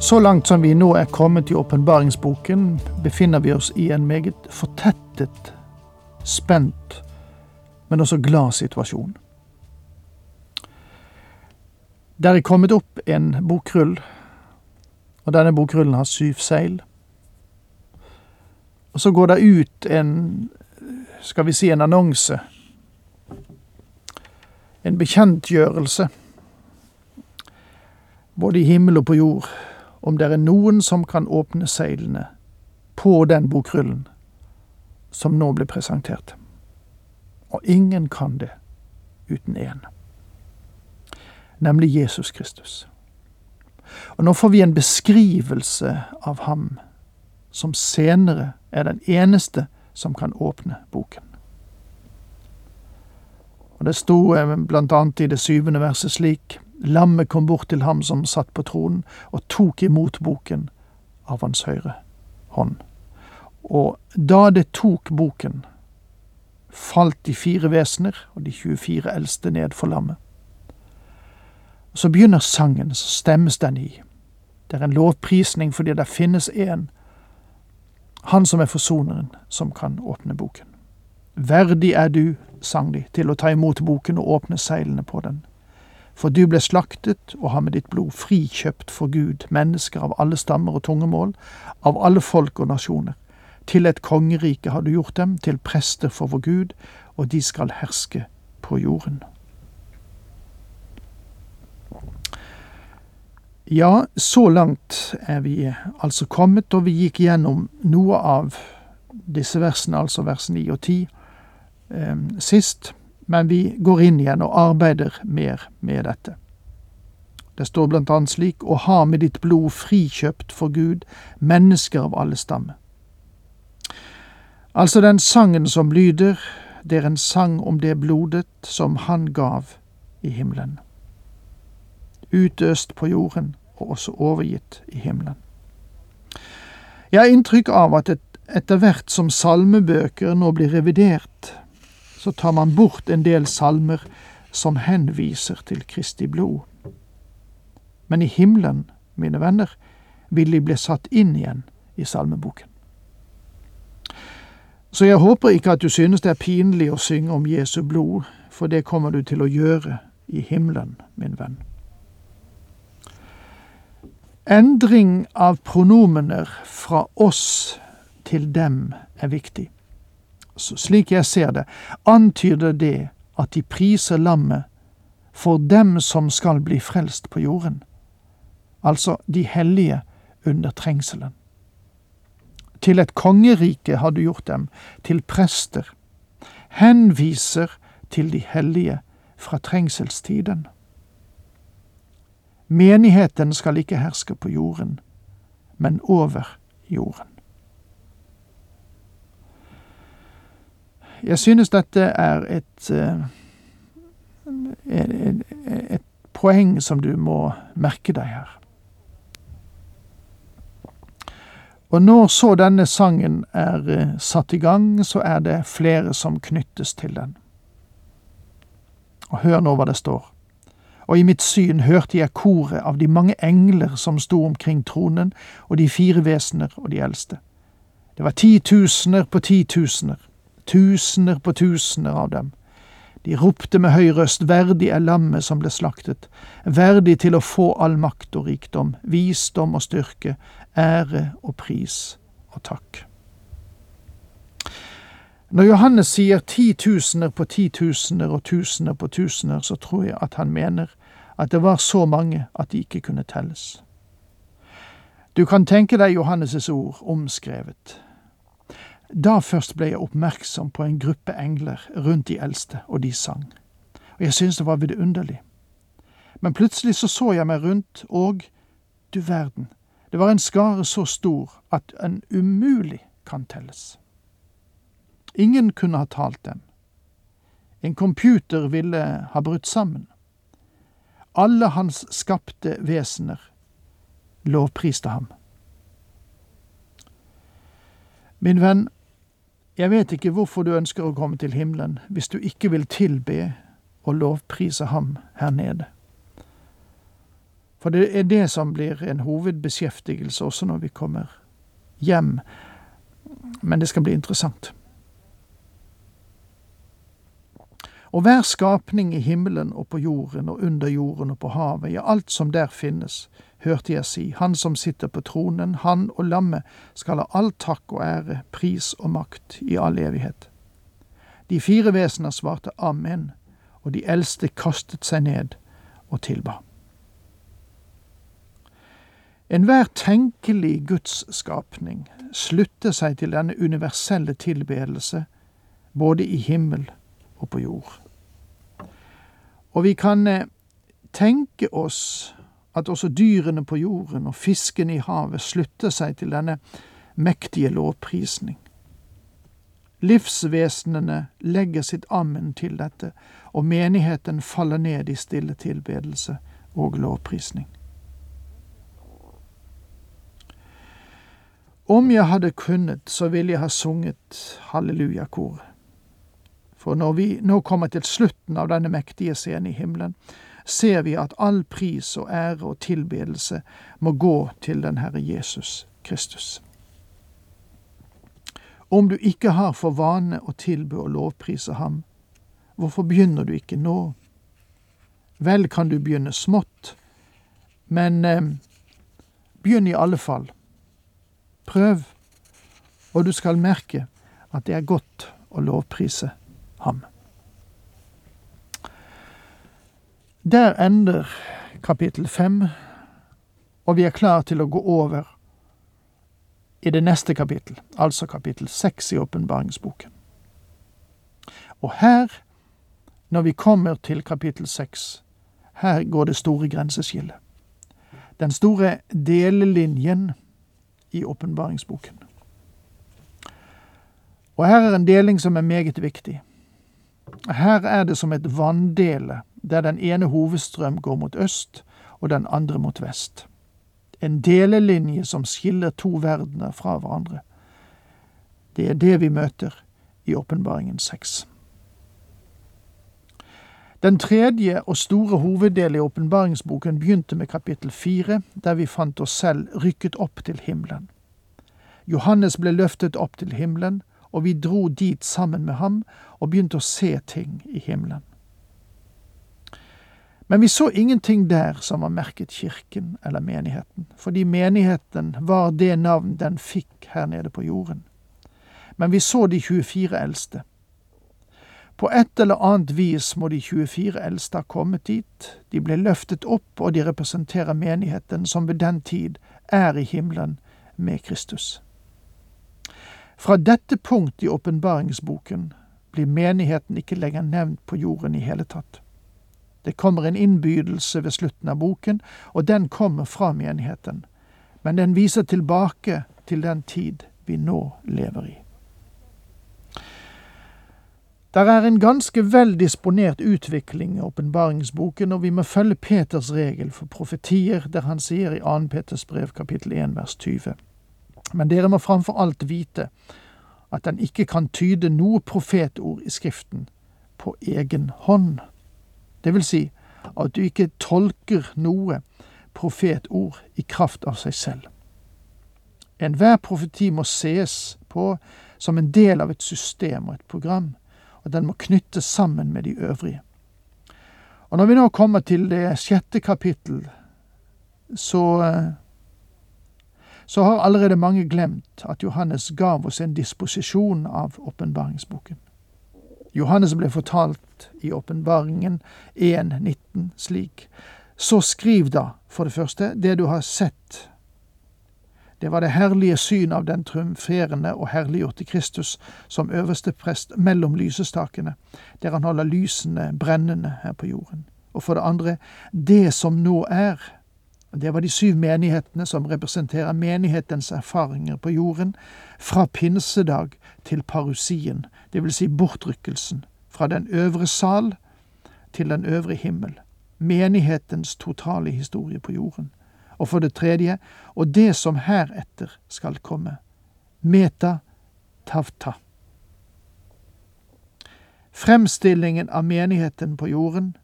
Så langt som vi nå er kommet i åpenbaringsboken, befinner vi oss i en meget fortettet, spent, men også glad situasjon. Der er kommet opp en bokrull, og denne bokrullen har syv seil. Og så går det ut en, skal vi si, en annonse. En bekjentgjørelse, både i himmel og på jord om det er noen som kan åpne seilene på den bokrullen som nå ble presentert. Og ingen kan det uten én, nemlig Jesus Kristus. Og nå får vi en beskrivelse av ham som senere er den eneste som kan åpne boken. Og Det sto bl.a. blant annet i det syvende verset slik:" Lammet kom bort til ham som satt på tronen, og tok imot boken av hans høyre hånd. Og da det tok boken, falt de fire vesener og de 24 eldste ned for lammet. Så begynner sangen, så stemmes den i. Det er en lovprisning fordi det finnes en, han som er forsoneren, som kan åpne boken. Verdig er du, sang de, til å ta imot boken og åpne seilene på den. For du ble slaktet og har med ditt blod frikjøpt for Gud mennesker av alle stammer og tungemål, av alle folk og nasjoner. Til et kongerike har du gjort dem, til prester for vår Gud, og de skal herske på jorden. Ja, så langt er vi altså kommet, og vi gikk gjennom noe av disse versene, altså vers 9 og 10, eh, sist men vi går inn igjen og arbeider mer med dette. Det står blant annet slik å ha med ditt blod frikjøpt for Gud mennesker av alle stammer. Altså den sangen som lyder, det er en sang om det blodet som Han gav i himmelen. Utøst på jorden og også overgitt i himmelen. Jeg har inntrykk av at et, etter hvert som salmebøker nå blir revidert, så tar man bort en del salmer som henviser til Kristi blod. Men i himmelen, mine venner, vil de bli satt inn igjen i salmeboken. Så jeg håper ikke at du synes det er pinlig å synge om Jesu blod, for det kommer du til å gjøre i himmelen, min venn. Endring av pronomener fra oss til dem er viktig slik jeg ser det, antyder det at de priser lammet for dem som skal bli frelst på jorden, altså de hellige under trengselen. Til et kongerike har du gjort dem, til prester, henviser til de hellige fra trengselstiden. Menigheten skal ikke herske på jorden, men over jorden. Jeg synes dette er et, eh, et, et, et poeng som du må merke deg her. Og når så denne sangen er eh, satt i gang, så er det flere som knyttes til den. Og hør nå hva det står. Og i mitt syn hørte jeg koret av de mange engler som sto omkring tronen, og de fire vesener og de eldste. Det var titusener på titusener tusener på tusener av dem. De ropte med høy røst, verdig er lammet som ble slaktet, verdig til å få all makt og rikdom, visdom og styrke, ære og pris og takk. Når Johannes sier titusener på titusener og tusener på tusener, så tror jeg at han mener at det var så mange at de ikke kunne telles. Du kan tenke deg Johannes' ord omskrevet. Da først ble jeg oppmerksom på en gruppe engler rundt de eldste, og de sang. Og jeg syntes det var vidunderlig. Men plutselig så så jeg meg rundt, og Du verden, det var en skare så stor at en umulig kan telles. Ingen kunne ha talt dem. En computer ville ha brutt sammen. Alle hans skapte vesener lovpriste ham. Min venn, jeg vet ikke hvorfor du ønsker å komme til himmelen hvis du ikke vil tilbe og lovprise ham her nede. For det er det som blir en hovedbeskjeftigelse også når vi kommer hjem, men det skal bli interessant. Og hver skapning i himmelen og på jorden og under jorden og på havet, ja, alt som der finnes, hørte jeg si, Han som sitter på tronen, han og lammet skal ha all takk og ære, pris og makt i all evighet. De fire vesener svarte amen, og de eldste kastet seg ned og tilba. Enhver tenkelig gudsskapning slutter seg til denne universelle tilbedelse, både i himmel og på jord. Og vi kan eh, tenke oss at også dyrene på jorden og fiskene i havet slutter seg til denne mektige lovprisning. Livsvesenene legger sitt ammen til dette, og menigheten faller ned i stille tilbedelse og lovprisning. Om jeg hadde kunnet, så ville jeg ha sunget hallelujakoret. For når vi nå kommer til slutten av denne mektige scenen i himmelen, ser vi at all pris og ære og tilbedelse må gå til den Herre Jesus Kristus. Om du ikke har for vane å tilbe og lovprise ham, hvorfor begynner du ikke nå? Vel kan du begynne smått, men eh, begynn i alle fall. Prøv, og du skal merke at det er godt å lovprise ham. Der ender kapittel fem, og vi er klar til å gå over i det neste kapittel, altså kapittel seks i åpenbaringsboken. Og her, når vi kommer til kapittel seks, her går det store grenseskillet. Den store delelinjen i åpenbaringsboken. Og her er en deling som er meget viktig. Her er det som et vanndele, der den ene hovedstrøm går mot øst og den andre mot vest. En delelinje som skiller to verdener fra hverandre. Det er det vi møter i Åpenbaringen seks. Den tredje og store hoveddelen i åpenbaringsboken begynte med kapittel fire, der vi fant oss selv rykket opp til himmelen. Johannes ble løftet opp til himmelen, og vi dro dit sammen med ham og begynte å se ting i himmelen. Men vi så ingenting der som var merket kirken eller menigheten, fordi menigheten var det navn den fikk her nede på jorden. Men vi så de 24 eldste. På et eller annet vis må de 24 eldste ha kommet dit, de ble løftet opp, og de representerer menigheten som ved den tid er i himmelen med Kristus. Fra dette punkt i åpenbaringsboken blir menigheten ikke lenger nevnt på jorden i hele tatt. Det kommer en innbydelse ved slutten av boken, og den kommer fra menigheten, men den viser tilbake til den tid vi nå lever i. Der er en ganske vel disponert utvikling i åpenbaringsboken, og vi må følge Peters regel for profetier, der han sier i 2. Peters brev kapittel 1 vers 20. Men dere må framfor alt vite at den ikke kan tyde noe profetord i Skriften på egen hånd. Det vil si at du ikke tolker noe profetord i kraft av seg selv. Enhver profeti må ses på som en del av et system og et program, og den må knyttes sammen med de øvrige. Og Når vi nå kommer til det sjette kapittel, så så har allerede mange glemt at Johannes gav oss en disposisjon av åpenbaringsboken. Johannes ble fortalt i åpenbaringen 1.19 slik. Så skriv da, for det første, det du har sett. Det var det herlige syn av den triumferende og herliggjorte Kristus som øverste prest mellom lysestakene, der han holder lysene brennende her på jorden. Og for det andre, det som nå er, Det var de syv menighetene som representerer menighetens erfaringer på jorden fra pinsedag til parusien, dvs. Si bortrykkelsen, fra den øvre sal til den øvre himmel. Menighetens totale historie på jorden. Og for det tredje, og det som heretter skal komme. Meta tavta. Fremstillingen av menigheten på jorden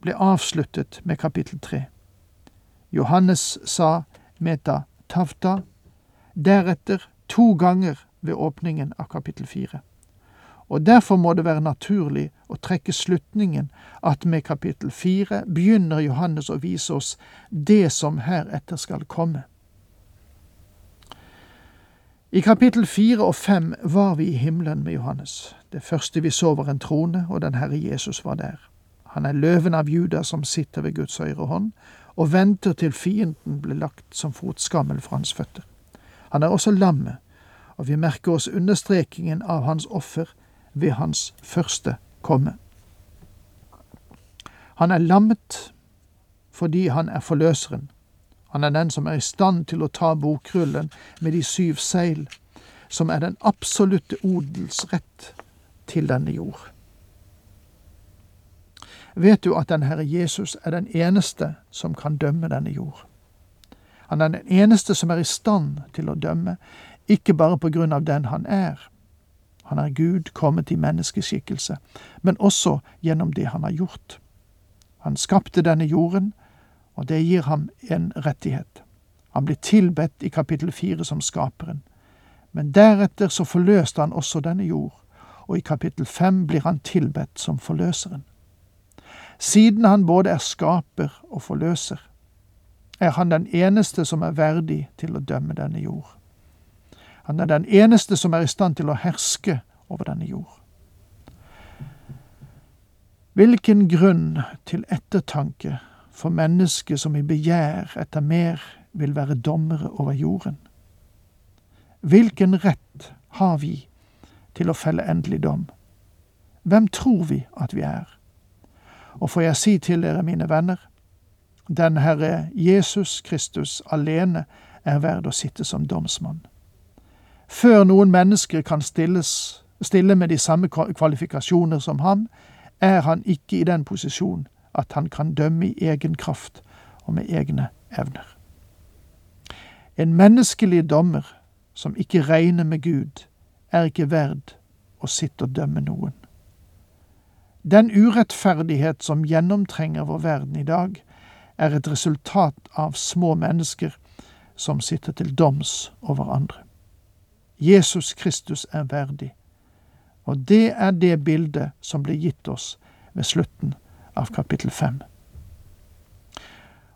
ble avsluttet med kapittel tre. Johannes sa meta tavta, deretter to ganger ved åpningen av kapittel fire. Og derfor må det være naturlig å trekke slutningen at med kapittel fire begynner Johannes å vise oss det som heretter skal komme. I kapittel fire og fem var vi i himmelen med Johannes. Det første vi så var en trone, og den Herre Jesus var der. Han er løven av Juda som sitter ved Guds høyre hånd, og venter til fienden blir lagt som fotskammel for hans føtter. Han er også lammet, og vi merker oss understrekingen av hans offer ved hans første komme. Han er lammet fordi han er forløseren. Han er den som er i stand til å ta bokrullen med de syv seil, som er den absolutte odelsrett til denne jord. Vet du at den Herre Jesus er den eneste som kan dømme denne jord? Han er den eneste som er i stand til å dømme, ikke bare på grunn av den han er. Han er Gud kommet i menneskeskikkelse, men også gjennom det han har gjort. Han skapte denne jorden, og det gir ham en rettighet. Han blir tilbedt i kapittel fire som skaperen. Men deretter så forløste han også denne jord, og i kapittel fem blir han tilbedt som forløseren. Siden han både er skaper og forløser, er han den eneste som er verdig til å dømme denne jord. Han er den eneste som er i stand til å herske over denne jord. Hvilken grunn til ettertanke for mennesket som i begjær etter mer vil være dommere over jorden? Hvilken rett har vi til å felle endelig dom? Hvem tror vi at vi er? Og får jeg si til dere, mine venner, den Herre Jesus Kristus alene er verd å sitte som domsmann. Før noen mennesker kan stilles, stille med de samme kvalifikasjoner som ham, er han ikke i den posisjon at han kan dømme i egen kraft og med egne evner. En menneskelig dommer som ikke regner med Gud, er ikke verd å sitte og dømme noen. Den urettferdighet som gjennomtrenger vår verden i dag, er et resultat av små mennesker som sitter til doms over andre. Jesus Kristus er verdig. Og det er det bildet som blir gitt oss ved slutten av kapittel fem.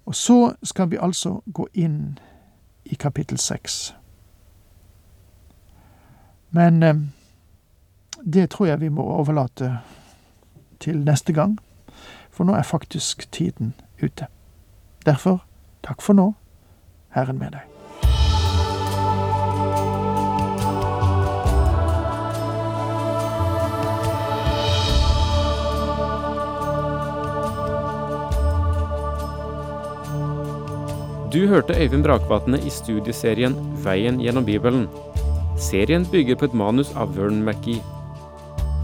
Og så skal vi altså gå inn i kapittel seks. Men eh, det tror jeg vi må overlate til neste gang, for nå er faktisk tiden ute. Derfor, takk for nå, Herren med deg. Du hørte Øyvind Brakvatne i studieserien Veien gjennom Bibelen. Serien bygger på et manus av Vern McGee.